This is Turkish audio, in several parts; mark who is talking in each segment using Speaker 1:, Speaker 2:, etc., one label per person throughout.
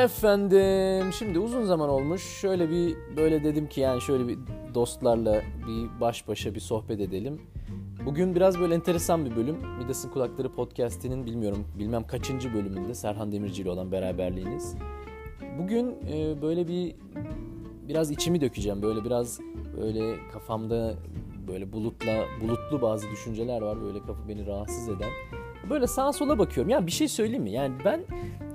Speaker 1: Efendim şimdi uzun zaman olmuş. Şöyle bir böyle dedim ki yani şöyle bir dostlarla bir baş başa bir sohbet edelim. Bugün biraz böyle enteresan bir bölüm. Midas'ın Kulakları podcast'inin bilmiyorum bilmem kaçıncı bölümünde Serhan Demirci ile olan beraberliğiniz. Bugün e, böyle bir biraz içimi dökeceğim. Böyle biraz böyle kafamda böyle bulutla bulutlu bazı düşünceler var. Böyle kafa beni rahatsız eden. Böyle sağa sola bakıyorum. Yani bir şey söyleyeyim mi? Yani ben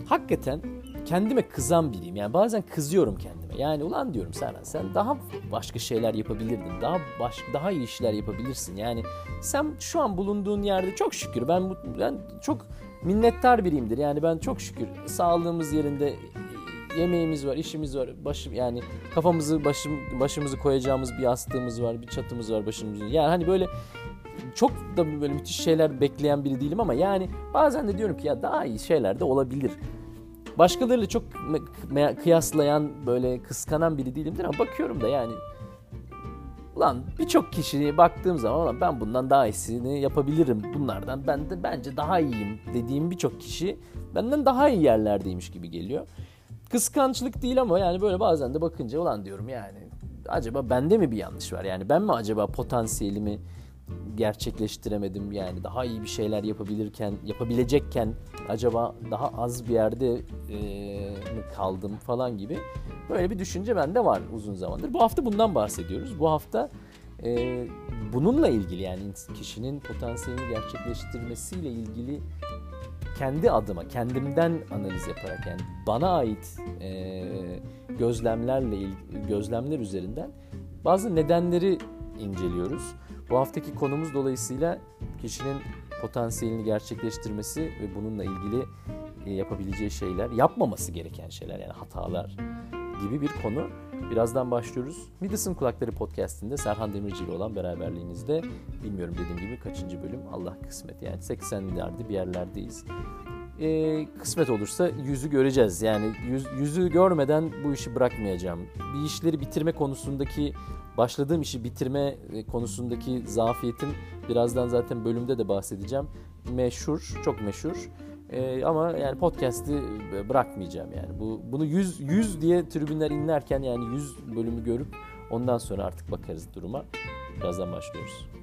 Speaker 1: hakikaten kendime kızan biriyim. Yani bazen kızıyorum kendime. Yani ulan diyorum Serhan sen daha başka şeyler yapabilirdin. Daha baş, daha iyi işler yapabilirsin. Yani sen şu an bulunduğun yerde çok şükür ben ben çok minnettar biriyimdir. Yani ben çok şükür sağlığımız yerinde yemeğimiz var, işimiz var. Başım yani kafamızı başım başımızı koyacağımız bir yastığımız var, bir çatımız var başımızın. Yani hani böyle çok da böyle müthiş şeyler bekleyen biri değilim ama yani bazen de diyorum ki ya daha iyi şeyler de olabilir. Başkalarıyla çok kıyaslayan böyle kıskanan biri değilimdir ama bakıyorum da yani Ulan birçok kişiye baktığım zaman ben bundan daha iyisini yapabilirim. Bunlardan ben de bence daha iyiyim dediğim birçok kişi benden daha iyi yerlerdeymiş gibi geliyor. Kıskançlık değil ama yani böyle bazen de bakınca ulan diyorum yani acaba bende mi bir yanlış var? Yani ben mi acaba potansiyelimi gerçekleştiremedim yani daha iyi bir şeyler yapabilirken yapabilecekken acaba daha az bir yerde e, mi kaldım falan gibi böyle bir düşünce bende var uzun zamandır. Bu hafta bundan bahsediyoruz. Bu hafta e, bununla ilgili yani kişinin potansiyelini gerçekleştirmesiyle ilgili kendi adıma, kendimden analiz yaparak yani bana ait e, gözlemlerle gözlemler üzerinden bazı nedenleri inceliyoruz. Bu haftaki konumuz dolayısıyla kişinin potansiyelini gerçekleştirmesi ve bununla ilgili e, yapabileceği şeyler, yapmaması gereken şeyler yani hatalar gibi bir konu. Birazdan başlıyoruz. Midas'ın Kulakları podcastinde Serhan Demirci ile olan beraberliğinizde bilmiyorum dediğim gibi kaçıncı bölüm Allah kısmet yani 80'lerde bir yerlerdeyiz. Ee, kısmet olursa yüzü göreceğiz. Yani yüz, yüzü görmeden bu işi bırakmayacağım. Bir işleri bitirme konusundaki başladığım işi bitirme e, konusundaki zafiyetim birazdan zaten bölümde de bahsedeceğim. Meşhur, çok meşhur. Ee, ama yani podcast'i bırakmayacağım yani. Bu bunu 100 100 diye tribünler inlerken yani 100 bölümü görüp ondan sonra artık bakarız duruma. Birazdan başlıyoruz.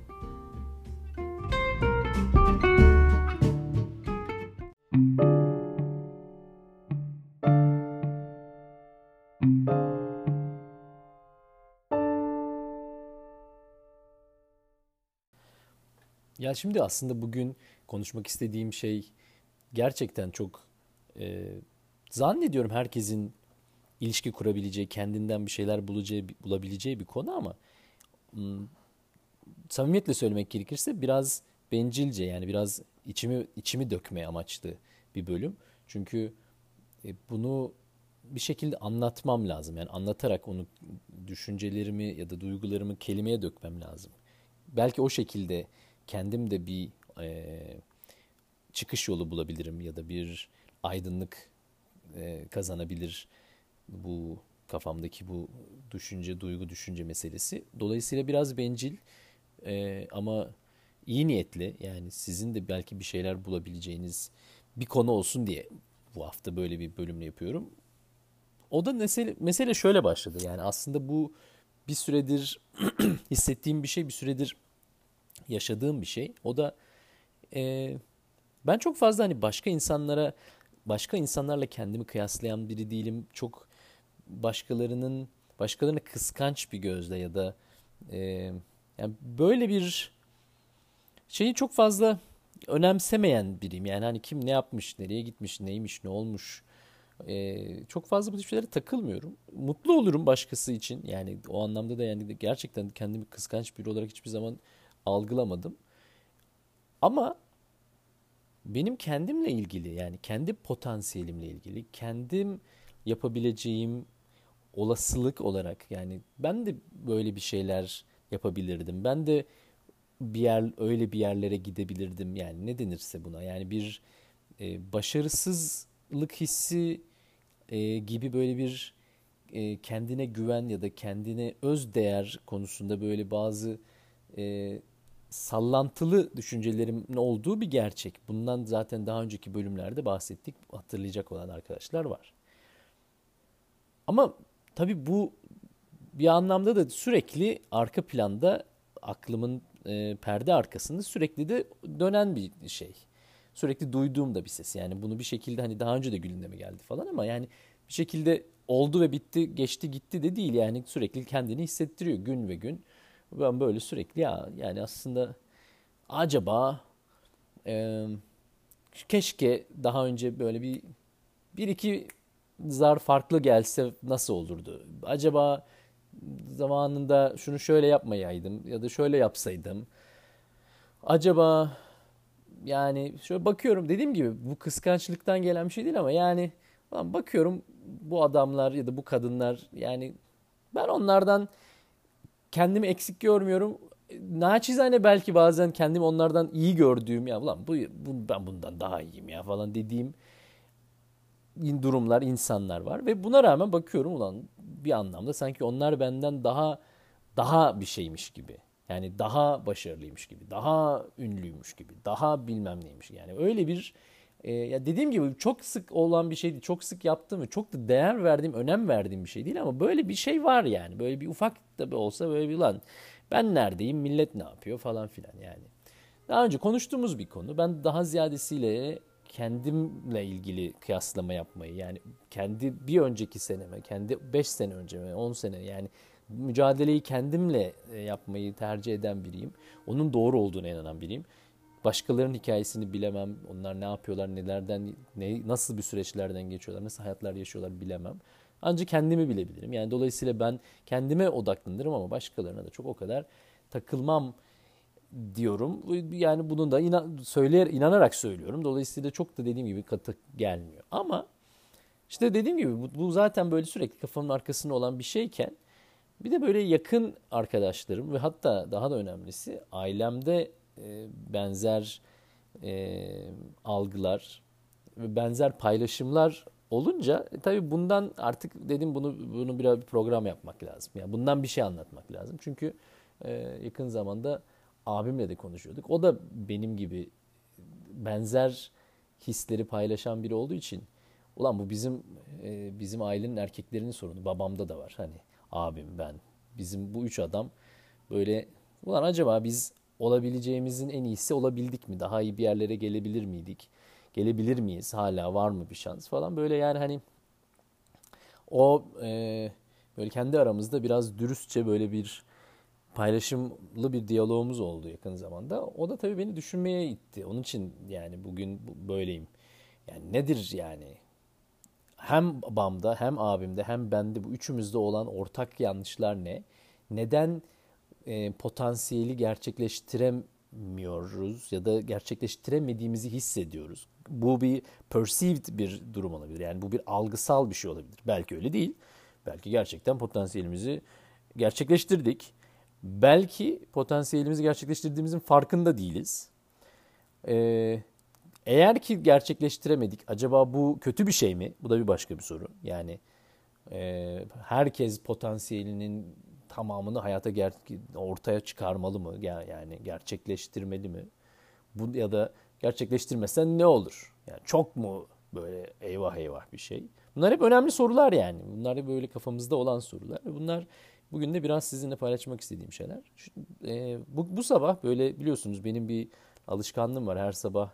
Speaker 1: Ya şimdi aslında bugün konuşmak istediğim şey gerçekten çok e, zannediyorum herkesin ilişki kurabileceği, kendinden bir şeyler bulacağı, bulabileceği bir konu ama samimiyetle söylemek gerekirse biraz bencilce yani biraz içimi içimi dökmeye amaçlı bir bölüm. Çünkü e, bunu bir şekilde anlatmam lazım. Yani anlatarak onu düşüncelerimi ya da duygularımı kelimeye dökmem lazım. Belki o şekilde kendim de bir e, çıkış yolu bulabilirim ya da bir aydınlık e, kazanabilir bu kafamdaki bu düşünce, duygu, düşünce meselesi. Dolayısıyla biraz bencil e, ama iyi niyetli yani sizin de belki bir şeyler bulabileceğiniz bir konu olsun diye bu hafta böyle bir bölümle yapıyorum. O da mesele, mesele şöyle başladı yani aslında bu bir süredir hissettiğim bir şey bir süredir yaşadığım bir şey. O da e, ben çok fazla hani başka insanlara başka insanlarla kendimi kıyaslayan biri değilim. Çok başkalarının başkalarını kıskanç bir gözle ya da e, yani böyle bir şeyi çok fazla önemsemeyen biriyim. Yani hani kim ne yapmış, nereye gitmiş, neymiş, ne olmuş. Ee, çok fazla bu tip şeylere takılmıyorum. Mutlu olurum başkası için. Yani o anlamda da yani gerçekten kendimi kıskanç biri olarak hiçbir zaman algılamadım. Ama benim kendimle ilgili yani kendi potansiyelimle ilgili kendim yapabileceğim olasılık olarak yani ben de böyle bir şeyler yapabilirdim. Ben de bir yer öyle bir yerlere gidebilirdim. Yani ne denirse buna. Yani bir e, başarısızlık hissi e, gibi böyle bir e, kendine güven ya da kendine öz değer konusunda böyle bazı e, sallantılı düşüncelerimin olduğu bir gerçek. Bundan zaten daha önceki bölümlerde bahsettik. Hatırlayacak olan arkadaşlar var. Ama tabii bu bir anlamda da sürekli arka planda aklımın e, perde arkasında sürekli de dönen bir şey. Sürekli duyduğum da bir ses. Yani bunu bir şekilde hani daha önce de gündeme geldi falan ama yani bir şekilde oldu ve bitti, geçti gitti de değil. Yani sürekli kendini hissettiriyor gün ve gün. Ben böyle sürekli ya yani aslında acaba e, keşke daha önce böyle bir bir iki zar farklı gelse nasıl olurdu? Acaba zamanında şunu şöyle yapmayaydım ya da şöyle yapsaydım. Acaba yani şöyle bakıyorum dediğim gibi bu kıskançlıktan gelen bir şey değil ama yani bakıyorum bu adamlar ya da bu kadınlar yani ben onlardan kendimi eksik görmüyorum. Naçizane belki bazen kendimi onlardan iyi gördüğüm ya ulan bu, bu ben bundan daha iyiyim ya falan dediğim durumlar, insanlar var ve buna rağmen bakıyorum ulan bir anlamda sanki onlar benden daha daha bir şeymiş gibi. Yani daha başarılıymış gibi, daha ünlüymüş gibi, daha bilmem neymiş. Yani öyle bir e, ya dediğim gibi çok sık olan bir şeydi. Çok sık yaptığım ve çok da değer verdiğim, önem verdiğim bir şey değil ama böyle bir şey var yani. Böyle bir ufak da olsa böyle bir lan ben neredeyim, millet ne yapıyor falan filan yani. Daha önce konuştuğumuz bir konu. Ben daha ziyadesiyle kendimle ilgili kıyaslama yapmayı yani kendi bir önceki seneme, kendi 5 sene önce 10 sene yani mücadeleyi kendimle e, yapmayı tercih eden biriyim. Onun doğru olduğuna inanan biriyim. Başkalarının hikayesini bilemem. Onlar ne yapıyorlar, nelerden, ne, nasıl bir süreçlerden geçiyorlar, nasıl hayatlar yaşıyorlar bilemem. Ancak kendimi bilebilirim. Yani dolayısıyla ben kendime odaklanırım ama başkalarına da çok o kadar takılmam diyorum. Yani bunu da inan, söyleyer, inanarak söylüyorum. Dolayısıyla çok da dediğim gibi katı gelmiyor. Ama işte dediğim gibi bu, bu zaten böyle sürekli kafamın arkasında olan bir şeyken bir de böyle yakın arkadaşlarım ve hatta daha da önemlisi ailemde e, benzer e, algılar ve benzer paylaşımlar olunca e, tabii bundan artık dedim bunu bunu biraz bir program yapmak lazım. Yani bundan bir şey anlatmak lazım. Çünkü e, yakın zamanda abimle de konuşuyorduk. O da benim gibi benzer hisleri paylaşan biri olduğu için ulan bu bizim e, bizim ailenin erkeklerinin sorunu. Babamda da var. Hani abim, ben, bizim bu üç adam böyle ulan acaba biz olabileceğimizin en iyisi olabildik mi? Daha iyi bir yerlere gelebilir miydik? Gelebilir miyiz? Hala var mı bir şans falan. Böyle yani hani o e, böyle kendi aramızda biraz dürüstçe böyle bir paylaşımlı bir diyalogumuz oldu yakın zamanda. O da tabii beni düşünmeye itti. Onun için yani bugün böyleyim. Yani nedir yani? Hem babamda hem abimde hem bende bu üçümüzde olan ortak yanlışlar ne? Neden e, potansiyeli gerçekleştiremiyoruz ya da gerçekleştiremediğimizi hissediyoruz? Bu bir perceived bir durum olabilir. Yani bu bir algısal bir şey olabilir. Belki öyle değil. Belki gerçekten potansiyelimizi gerçekleştirdik belki potansiyelimizi gerçekleştirdiğimizin farkında değiliz. Ee, eğer ki gerçekleştiremedik, acaba bu kötü bir şey mi? Bu da bir başka bir soru. Yani e, herkes potansiyelinin tamamını hayata ger- ortaya çıkarmalı mı? Yani gerçekleştirmeli mi? Bu ya da gerçekleştirmesen ne olur? Yani çok mu böyle eyvah eyvah bir şey? Bunlar hep önemli sorular yani. Bunlar hep böyle kafamızda olan sorular. Bunlar Bugün de biraz sizinle paylaşmak istediğim şeyler. Şu, e, bu, bu sabah böyle biliyorsunuz benim bir alışkanlığım var. Her sabah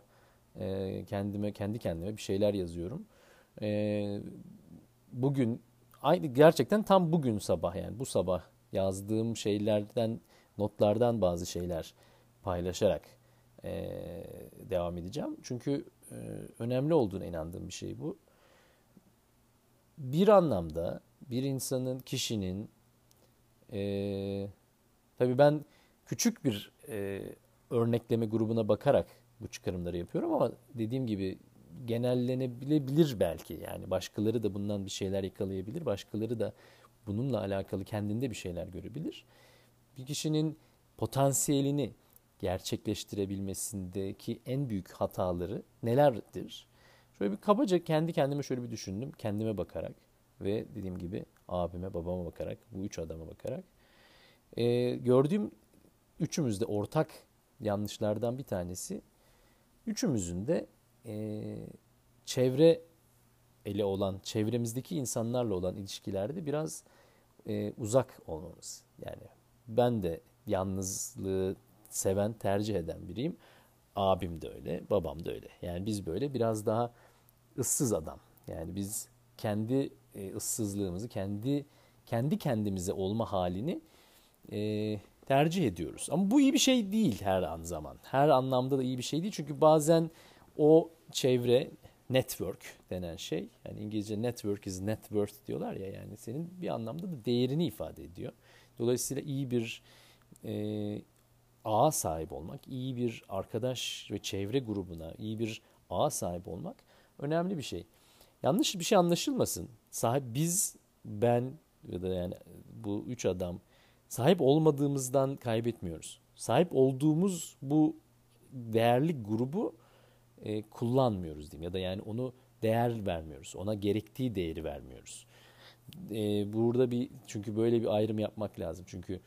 Speaker 1: e, kendime kendi kendime bir şeyler yazıyorum. E, bugün aynı gerçekten tam bugün sabah yani bu sabah yazdığım şeylerden notlardan bazı şeyler paylaşarak e, devam edeceğim. Çünkü e, önemli olduğuna inandığım bir şey bu. Bir anlamda bir insanın, kişinin e, tabii ben küçük bir e, örnekleme grubuna bakarak bu çıkarımları yapıyorum ama dediğim gibi genellenebilebilir belki. Yani başkaları da bundan bir şeyler yakalayabilir. Başkaları da bununla alakalı kendinde bir şeyler görebilir. Bir kişinin potansiyelini gerçekleştirebilmesindeki en büyük hataları nelerdir? Şöyle bir kabaca kendi kendime şöyle bir düşündüm. Kendime bakarak ve dediğim gibi abime, babama bakarak, bu üç adama bakarak e, gördüğüm üçümüzde ortak yanlışlardan bir tanesi üçümüzün de e, çevre ele olan çevremizdeki insanlarla olan ilişkilerde biraz e, uzak olmamız. Yani ben de yalnızlığı seven, tercih eden biriyim. Abim de öyle, babam da öyle. Yani biz böyle biraz daha ıssız adam. Yani biz kendi e, ıssızlığımızı, kendi kendi kendimize olma halini e, tercih ediyoruz. Ama bu iyi bir şey değil her an zaman. Her anlamda da iyi bir şey değil. Çünkü bazen o çevre, network denen şey, yani İngilizce network is net worth diyorlar ya yani senin bir anlamda da değerini ifade ediyor. Dolayısıyla iyi bir e, ağa sahip olmak, iyi bir arkadaş ve çevre grubuna, iyi bir ağa sahip olmak önemli bir şey. Yanlış bir şey anlaşılmasın. Sahip biz, ben ya da yani bu üç adam sahip olmadığımızdan kaybetmiyoruz. Sahip olduğumuz bu değerli grubu e, kullanmıyoruz diyeyim ya da yani onu değer vermiyoruz. Ona gerektiği değeri vermiyoruz. E, burada bir çünkü böyle bir ayrım yapmak lazım. Çünkü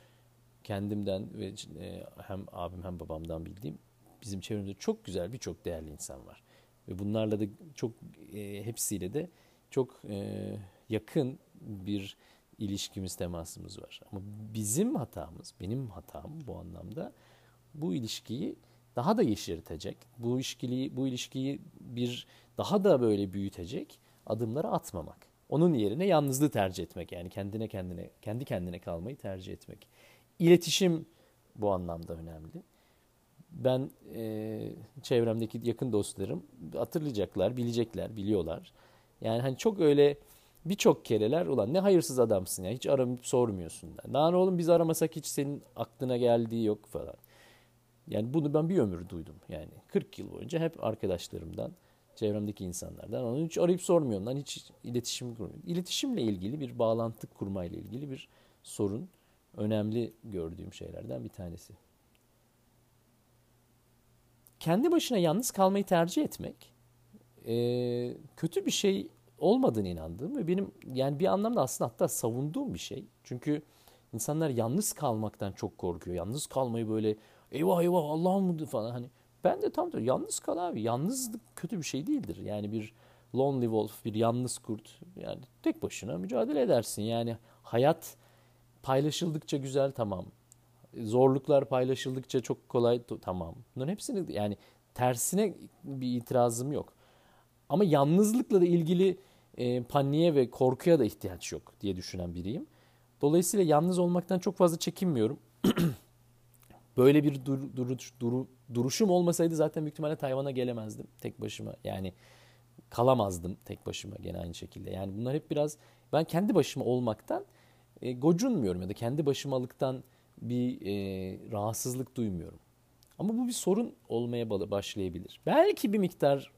Speaker 1: kendimden ve e, hem abim hem babamdan bildiğim bizim çevremizde çok güzel birçok değerli insan var. Ve bunlarla da çok e, hepsiyle de çok e, yakın bir ilişkimiz, temasımız var. Ama bizim hatamız, benim hatam bu anlamda bu ilişkiyi daha da yeşertecek, bu ilişkiyi, bu ilişkiyi bir daha da böyle büyütecek adımları atmamak. Onun yerine yalnızlığı tercih etmek yani kendine kendine, kendi kendine kalmayı tercih etmek. İletişim bu anlamda önemli. Ben e, çevremdeki yakın dostlarım hatırlayacaklar, bilecekler, biliyorlar. Yani hani çok öyle birçok kereler ulan ne hayırsız adamsın ya hiç aramıp sormuyorsun. Da. Ne oğlum biz aramasak hiç senin aklına geldiği yok falan. Yani bunu ben bir ömür duydum. Yani 40 yıl boyunca hep arkadaşlarımdan, çevremdeki insanlardan onu hiç arayıp sormuyorum lan hiç iletişim kurmuyorum. İletişimle ilgili bir bağlantı kurmayla ilgili bir sorun önemli gördüğüm şeylerden bir tanesi. Kendi başına yalnız kalmayı tercih etmek e, kötü bir şey olmadığını inandığım ve benim yani bir anlamda aslında hatta savunduğum bir şey. Çünkü insanlar yalnız kalmaktan çok korkuyor. Yalnız kalmayı böyle eyvah eyvah Allah'ım falan hani ben de tam da yalnız kal abi. Yalnızlık kötü bir şey değildir. Yani bir lonely wolf, bir yalnız kurt yani tek başına mücadele edersin. Yani hayat paylaşıldıkça güzel tamam. Zorluklar paylaşıldıkça çok kolay tamam. Bunların hepsini yani tersine bir itirazım yok. Ama yalnızlıkla da ilgili e, paniğe ve korkuya da ihtiyaç yok diye düşünen biriyim. Dolayısıyla yalnız olmaktan çok fazla çekinmiyorum. Böyle bir dur, dur, dur, duruşum olmasaydı zaten büyük ihtimalle Tayvan'a gelemezdim tek başıma. Yani kalamazdım tek başıma gene aynı şekilde. Yani bunlar hep biraz ben kendi başıma olmaktan e, gocunmuyorum ya da kendi başımalıktan bir e, rahatsızlık duymuyorum. Ama bu bir sorun olmaya başlayabilir. Belki bir miktar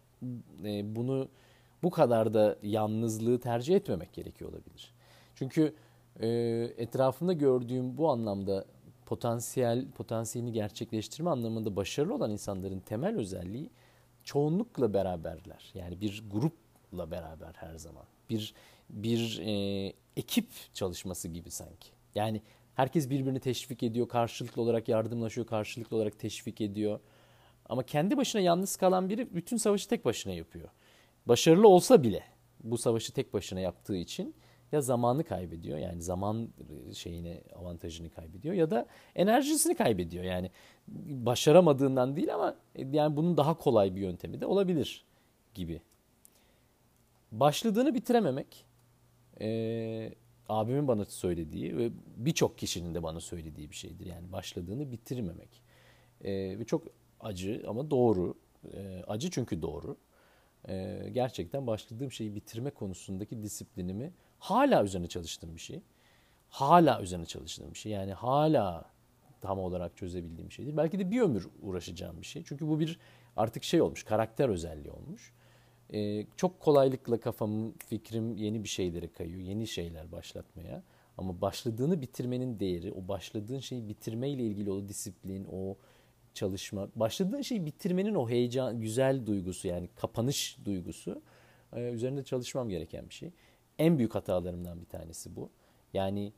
Speaker 1: e, bunu bu kadar da yalnızlığı tercih etmemek gerekiyor olabilir. Çünkü e, etrafımda gördüğüm bu anlamda potansiyel potansiyelini gerçekleştirme anlamında başarılı olan insanların temel özelliği çoğunlukla beraberler. Yani bir grupla beraber her zaman. Bir bir e, ekip çalışması gibi sanki. Yani herkes birbirini teşvik ediyor, karşılıklı olarak yardımlaşıyor, karşılıklı olarak teşvik ediyor. Ama kendi başına yalnız kalan biri bütün savaşı tek başına yapıyor. Başarılı olsa bile bu savaşı tek başına yaptığı için ya zamanı kaybediyor yani zaman şeyini avantajını kaybediyor ya da enerjisini kaybediyor. Yani başaramadığından değil ama yani bunun daha kolay bir yöntemi de olabilir gibi. Başladığını bitirememek e, abimin bana söylediği ve birçok kişinin de bana söylediği bir şeydir. Yani başladığını bitirmemek. E, ve çok acı ama doğru. E, acı çünkü doğru. E, gerçekten başladığım şeyi bitirme konusundaki disiplinimi hala üzerine çalıştığım bir şey. Hala üzerine çalıştığım bir şey. Yani hala tam olarak çözebildiğim bir şeydir. Belki de bir ömür uğraşacağım bir şey. Çünkü bu bir artık şey olmuş, karakter özelliği olmuş. Ee, çok kolaylıkla kafamın, fikrim yeni bir şeylere kayıyor. Yeni şeyler başlatmaya. Ama başladığını bitirmenin değeri, o başladığın şeyi bitirmeyle ilgili o disiplin, o çalışma, başladığın şeyi bitirmenin o heyecan, güzel duygusu yani kapanış duygusu e, üzerinde çalışmam gereken bir şey. En büyük hatalarımdan bir tanesi bu. Yani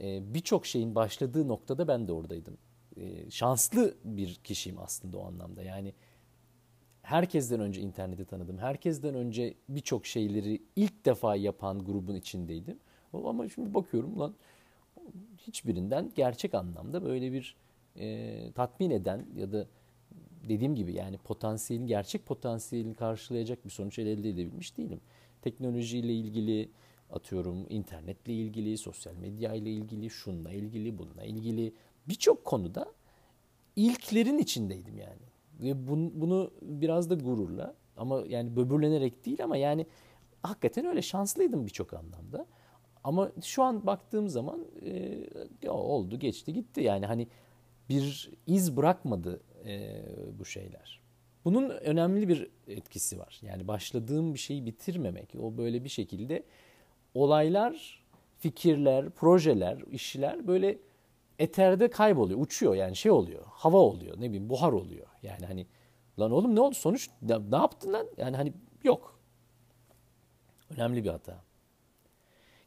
Speaker 1: e, birçok şeyin başladığı noktada ben de oradaydım. E, şanslı bir kişiyim aslında o anlamda. Yani herkesten önce interneti tanıdım. Herkesten önce birçok şeyleri ilk defa yapan grubun içindeydim. Ama şimdi bakıyorum lan hiçbirinden gerçek anlamda böyle bir e, tatmin eden ya da dediğim gibi yani potansiyelin gerçek potansiyelini karşılayacak bir sonuç elde edebilmiş değilim. Teknolojiyle ilgili atıyorum internetle ilgili, sosyal medya ile ilgili, şunla ilgili, bununla ilgili birçok konuda ilklerin içindeydim yani. Ve bunu biraz da gururla ama yani böbürlenerek değil ama yani hakikaten öyle şanslıydım birçok anlamda. Ama şu an baktığım zaman e, ya oldu geçti gitti yani hani bir iz bırakmadı e, bu şeyler. Bunun önemli bir etkisi var. Yani başladığım bir şeyi bitirmemek. O böyle bir şekilde olaylar, fikirler, projeler, işler böyle eterde kayboluyor, uçuyor yani şey oluyor, hava oluyor, ne bileyim buhar oluyor. Yani hani lan oğlum ne oldu sonuç ne, ne yaptın lan? Yani hani yok. Önemli bir hata.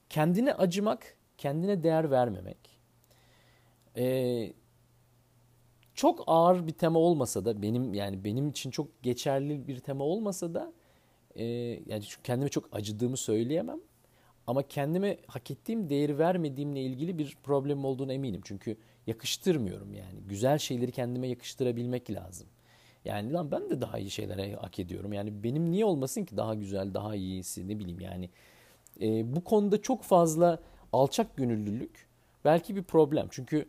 Speaker 1: Kendine acımak, kendine değer vermemek. Ee, çok ağır bir tema olmasa da benim yani benim için çok geçerli bir tema olmasa da e, yani kendime çok acıdığımı söyleyemem. Ama kendime hak ettiğim değeri vermediğimle ilgili bir problem olduğunu eminim. Çünkü yakıştırmıyorum yani. Güzel şeyleri kendime yakıştırabilmek lazım. Yani lan ben de daha iyi şeylere hak ediyorum. Yani benim niye olmasın ki daha güzel, daha iyisi ne bileyim yani. E, bu konuda çok fazla alçak gönüllülük belki bir problem. Çünkü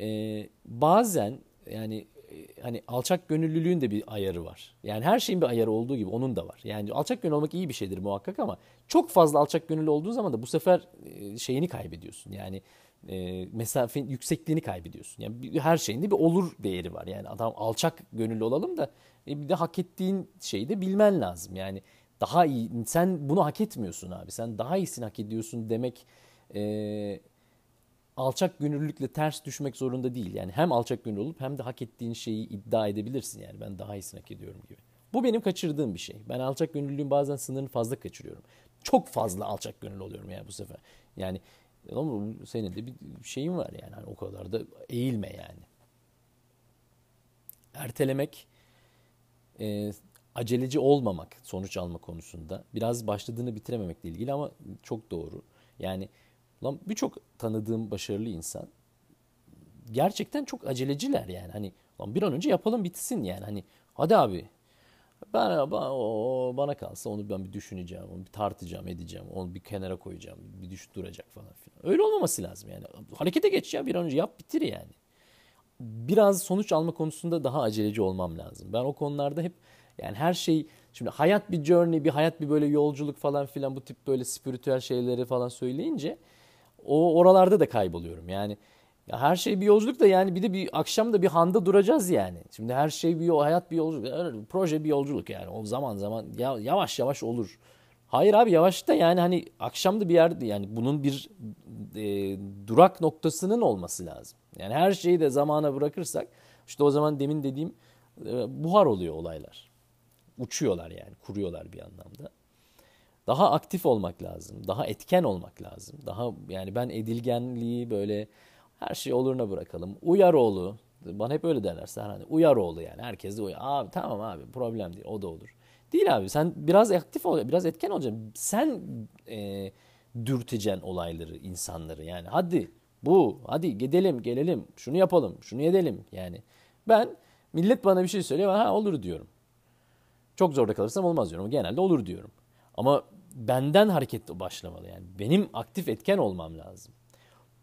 Speaker 1: e, bazen yani e, hani alçak gönüllülüğün de bir ayarı var. Yani her şeyin bir ayarı olduğu gibi onun da var. Yani alçak gönüllü olmak iyi bir şeydir muhakkak ama çok fazla alçak gönüllü olduğun zaman da bu sefer e, şeyini kaybediyorsun. Yani e, mesafenin yüksekliğini kaybediyorsun. Yani her şeyinde bir olur değeri var. Yani adam alçak gönüllü olalım da bir de hak ettiğin şeyi de bilmen lazım. Yani daha iyi sen bunu hak etmiyorsun abi. Sen daha iyisini hak ediyorsun demek alçak gönüllülükle ters düşmek zorunda değil. Yani hem alçak gönüllü olup hem de hak ettiğin şeyi iddia edebilirsin. Yani ben daha iyisini hak ediyorum gibi. Bu benim kaçırdığım bir şey. Ben alçak gönüllülüğün bazen sınırını fazla kaçırıyorum. Çok fazla alçak gönüllü oluyorum yani bu sefer. Yani ama senin de bir şeyin var yani. Hani o kadar da eğilme yani. Ertelemek, e, aceleci olmamak sonuç alma konusunda. Biraz başladığını bitirememekle ilgili ama çok doğru. Yani Lan birçok tanıdığım başarılı insan gerçekten çok aceleciler yani. Hani lan bir an önce yapalım bitsin yani. Hani hadi abi ben o, bana kalsa onu ben bir düşüneceğim, onu bir tartacağım, edeceğim, onu bir kenara koyacağım, bir düş duracak falan filan. Öyle olmaması lazım yani. Harekete geç ya bir an önce yap bitir yani. Biraz sonuç alma konusunda daha aceleci olmam lazım. Ben o konularda hep yani her şey şimdi hayat bir journey, bir hayat bir böyle yolculuk falan filan bu tip böyle spiritüel şeyleri falan söyleyince o oralarda da kayboluyorum. Yani ya her şey bir yolculuk da yani bir de bir akşam da bir handa duracağız yani. Şimdi her şey bir hayat bir yolculuk, proje bir yolculuk yani. O zaman zaman ya, yavaş yavaş olur. Hayır abi yavaş da yani hani akşam da bir yerde yani bunun bir e, durak noktasının olması lazım. Yani her şeyi de zamana bırakırsak işte o zaman demin dediğim e, buhar oluyor olaylar. Uçuyorlar yani kuruyorlar bir anlamda daha aktif olmak lazım. Daha etken olmak lazım. Daha yani ben edilgenliği böyle her şeyi oluruna bırakalım. Uyar oğlu. Bana hep öyle derler Serhan. Uyar oğlu yani. Herkes de uyar. Abi tamam abi problem değil. O da olur. Değil abi. Sen biraz aktif ol, biraz etken olacaksın. Sen e, dürteceksin olayları, insanları. Yani hadi bu, hadi gidelim, gelelim, şunu yapalım, şunu edelim. Yani ben millet bana bir şey söylüyor, ha olur diyorum. Çok zorda kalırsam olmaz diyorum. Genelde olur diyorum. Ama benden hareket başlamalı yani. Benim aktif etken olmam lazım.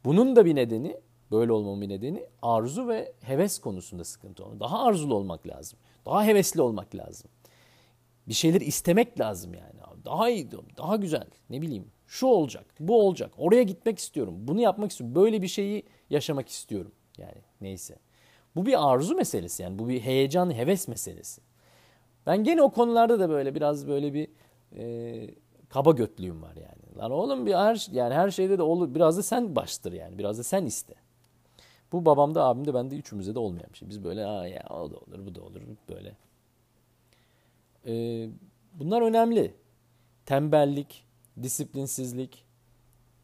Speaker 1: Bunun da bir nedeni, böyle olmamın bir nedeni arzu ve heves konusunda sıkıntı olmak. Daha arzulu olmak lazım. Daha hevesli olmak lazım. Bir şeyler istemek lazım yani. Daha iyi, daha güzel, ne bileyim. Şu olacak, bu olacak. Oraya gitmek istiyorum. Bunu yapmak istiyorum. Böyle bir şeyi yaşamak istiyorum. Yani neyse. Bu bir arzu meselesi yani. Bu bir heyecan, heves meselesi. Ben gene o konularda da böyle biraz böyle bir e, kaba götlüğüm var yani. Lan oğlum bir her yani her şeyde de olur. Biraz da sen bastır yani. Biraz da sen iste. Bu babamda abimde bende üçümüzde de olmayan bir şey. Biz böyle Aa ya o da olur bu da olur böyle. Ee, bunlar önemli. Tembellik, disiplinsizlik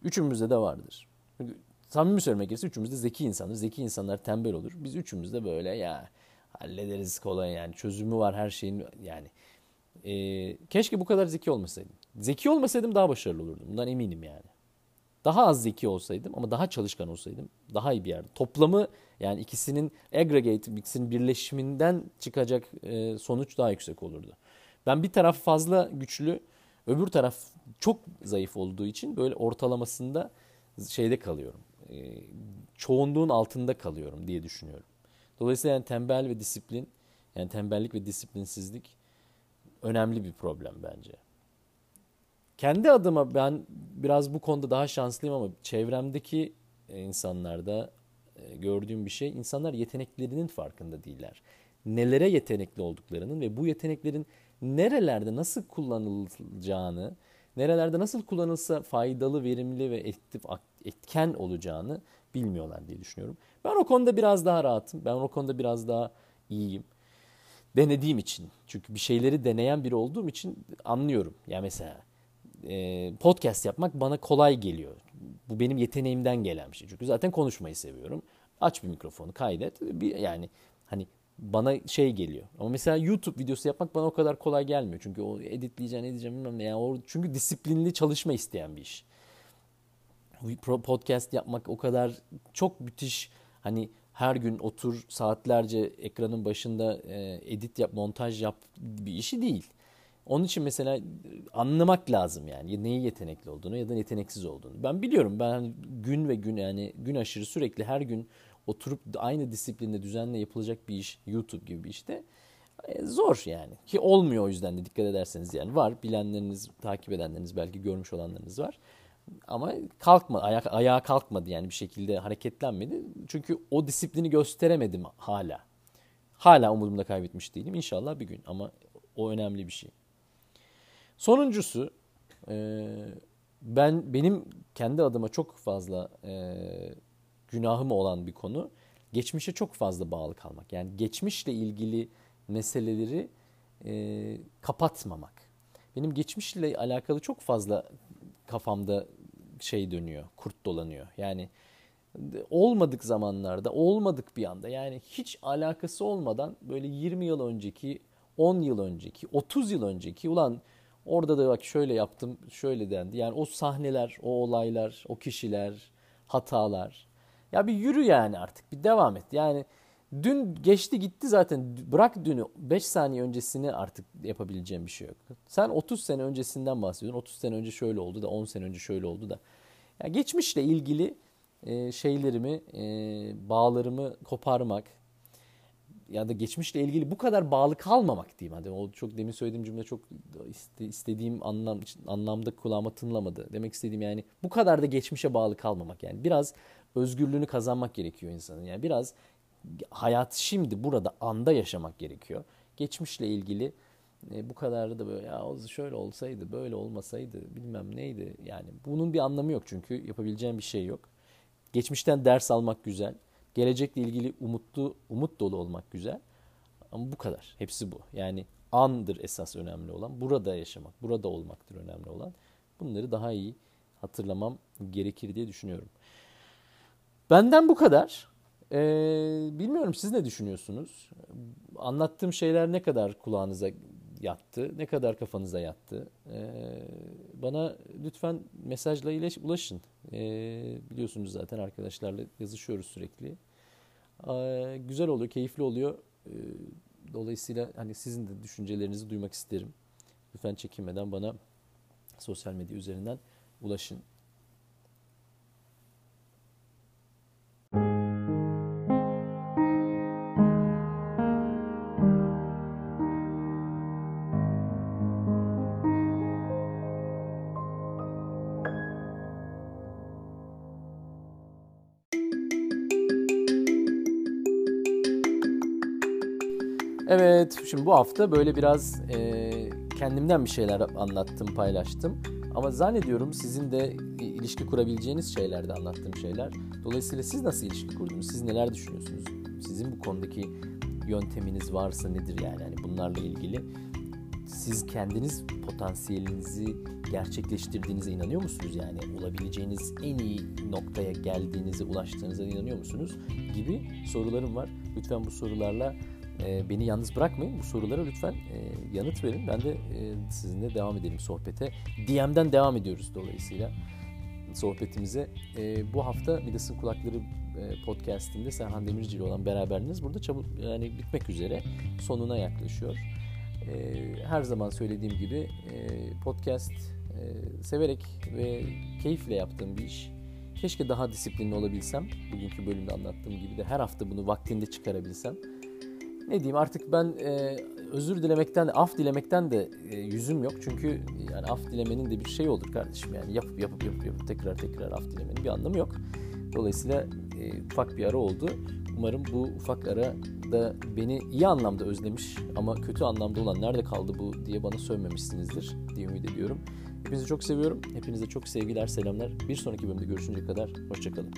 Speaker 1: üçümüzde de vardır. Çünkü samimi söylemek gerekirse üçümüz de zeki insanız. Zeki insanlar tembel olur. Biz üçümüz de böyle ya Hallederiz kolay yani. Çözümü var her şeyin yani. Ee, keşke bu kadar zeki olmasaydım. Zeki olmasaydım daha başarılı olurdum. Bundan eminim yani. Daha az zeki olsaydım ama daha çalışkan olsaydım daha iyi bir yerde. Toplamı yani ikisinin aggregate, ikisinin birleşiminden çıkacak e, sonuç daha yüksek olurdu. Ben bir taraf fazla güçlü, öbür taraf çok zayıf olduğu için böyle ortalamasında şeyde kalıyorum. E, çoğunluğun altında kalıyorum diye düşünüyorum. Dolayısıyla yani tembel ve disiplin, yani tembellik ve disiplinsizlik önemli bir problem bence. Kendi adıma ben biraz bu konuda daha şanslıyım ama çevremdeki insanlarda e, gördüğüm bir şey insanlar yeteneklerinin farkında değiller. Nelere yetenekli olduklarının ve bu yeteneklerin nerelerde nasıl kullanılacağını, nerelerde nasıl kullanılsa faydalı, verimli ve etken olacağını bilmiyorlar diye düşünüyorum. Ben o konuda biraz daha rahatım. Ben o konuda biraz daha iyiyim. Denediğim için. Çünkü bir şeyleri deneyen biri olduğum için anlıyorum. Ya yani mesela e, podcast yapmak bana kolay geliyor. Bu benim yeteneğimden gelen bir şey. Çünkü zaten konuşmayı seviyorum. Aç bir mikrofonu kaydet. Bir, yani hani bana şey geliyor. Ama mesela YouTube videosu yapmak bana o kadar kolay gelmiyor. Çünkü o editleyeceğim, edeceğim bilmem ne. Yani o, çünkü disiplinli çalışma isteyen bir iş. Podcast yapmak o kadar çok müthiş hani her gün otur saatlerce ekranın başında e, edit yap, montaj yap bir işi değil. Onun için mesela anlamak lazım yani neyi yetenekli olduğunu ya da yeteneksiz olduğunu. Ben biliyorum ben gün ve gün yani gün aşırı sürekli her gün oturup aynı disiplinde düzenle yapılacak bir iş YouTube gibi bir işte e, zor yani. Ki olmuyor o yüzden de dikkat ederseniz yani var bilenleriniz, takip edenleriniz belki görmüş olanlarınız var. Ama kalkma, ayak, ayağa kalkmadı yani bir şekilde hareketlenmedi. Çünkü o disiplini gösteremedim hala. Hala umudumda kaybetmiş değilim. İnşallah bir gün ama o önemli bir şey. Sonuncusu e, ben benim kendi adıma çok fazla e, günahım olan bir konu geçmişe çok fazla bağlı kalmak. Yani geçmişle ilgili meseleleri e, kapatmamak. Benim geçmişle alakalı çok fazla kafamda şey dönüyor, kurt dolanıyor. Yani olmadık zamanlarda, olmadık bir anda yani hiç alakası olmadan böyle 20 yıl önceki, 10 yıl önceki, 30 yıl önceki ulan orada da bak şöyle yaptım, şöyle dendi. Yani o sahneler, o olaylar, o kişiler, hatalar. Ya bir yürü yani artık bir devam et. Yani dün geçti gitti zaten bırak dünü 5 saniye öncesini artık yapabileceğim bir şey yok. Sen 30 sene öncesinden bahsediyorsun. 30 sene önce şöyle oldu da 10 sene önce şöyle oldu da. Ya geçmişle ilgili e, şeylerimi, e, bağlarımı koparmak ya da geçmişle ilgili bu kadar bağlı kalmamak diyeyim. Hadi o çok demin söylediğim cümle çok istediğim anlam anlamda kulağıma tınlamadı. Demek istediğim yani bu kadar da geçmişe bağlı kalmamak yani biraz özgürlüğünü kazanmak gerekiyor insanın. Yani biraz hayat şimdi burada anda yaşamak gerekiyor. Geçmişle ilgili e, bu kadar da böyle ya şöyle olsaydı böyle olmasaydı bilmem neydi yani bunun bir anlamı yok çünkü yapabileceğim bir şey yok. Geçmişten ders almak güzel. Gelecekle ilgili umutlu umut dolu olmak güzel. Ama bu kadar. Hepsi bu. Yani andır esas önemli olan. Burada yaşamak, burada olmaktır önemli olan. Bunları daha iyi hatırlamam gerekir diye düşünüyorum. Benden bu kadar. Ee, bilmiyorum siz ne düşünüyorsunuz? Anlattığım şeyler ne kadar kulağınıza yattı, ne kadar kafanıza yattı? Ee, bana lütfen mesajla ile ulaşın. Ee, biliyorsunuz zaten arkadaşlarla yazışıyoruz sürekli. Ee, güzel oluyor, keyifli oluyor. Ee, dolayısıyla hani sizin de düşüncelerinizi duymak isterim. Lütfen çekinmeden bana sosyal medya üzerinden ulaşın. Evet, şimdi bu hafta böyle biraz e, kendimden bir şeyler anlattım, paylaştım. Ama zannediyorum sizin de ilişki kurabileceğiniz şeyler de anlattığım şeyler. Dolayısıyla siz nasıl ilişki kurdunuz? Siz neler düşünüyorsunuz? Sizin bu konudaki yönteminiz varsa nedir yani? yani bunlarla ilgili siz kendiniz potansiyelinizi gerçekleştirdiğinize inanıyor musunuz? Yani olabileceğiniz en iyi noktaya geldiğinize, ulaştığınıza inanıyor musunuz? Gibi sorularım var. Lütfen bu sorularla E, beni yalnız bırakmayın. Bu sorulara lütfen e, yanıt verin. Ben de e, sizinle devam edelim sohbete. DM'den devam ediyoruz dolayısıyla sohbetimize. E, bu hafta Midas'ın Kulakları e, podcastinde Serhan Demirci ile olan beraberliğiniz burada çabuk yani bitmek üzere sonuna yaklaşıyor. E, her zaman söylediğim gibi e, podcast e, severek ve keyifle yaptığım bir iş. Keşke daha disiplinli olabilsem. Bugünkü bölümde anlattığım gibi de her hafta bunu vaktinde çıkarabilsem. Ne diyeyim artık ben e, özür dilemekten, af dilemekten de e, yüzüm yok. Çünkü yani af dilemenin de bir şey olur kardeşim. Yani yapıp yapıp yapıp, yapıp tekrar tekrar af dilemenin bir anlamı yok. Dolayısıyla e, ufak bir ara oldu. Umarım bu ufak ara da beni iyi anlamda özlemiş ama kötü anlamda olan nerede kaldı bu diye bana sövmemişsinizdir diye ümit ediyorum. Hepinizi çok seviyorum. Hepinize çok sevgiler, selamlar. Bir sonraki bölümde görüşünceye kadar hoşçakalın.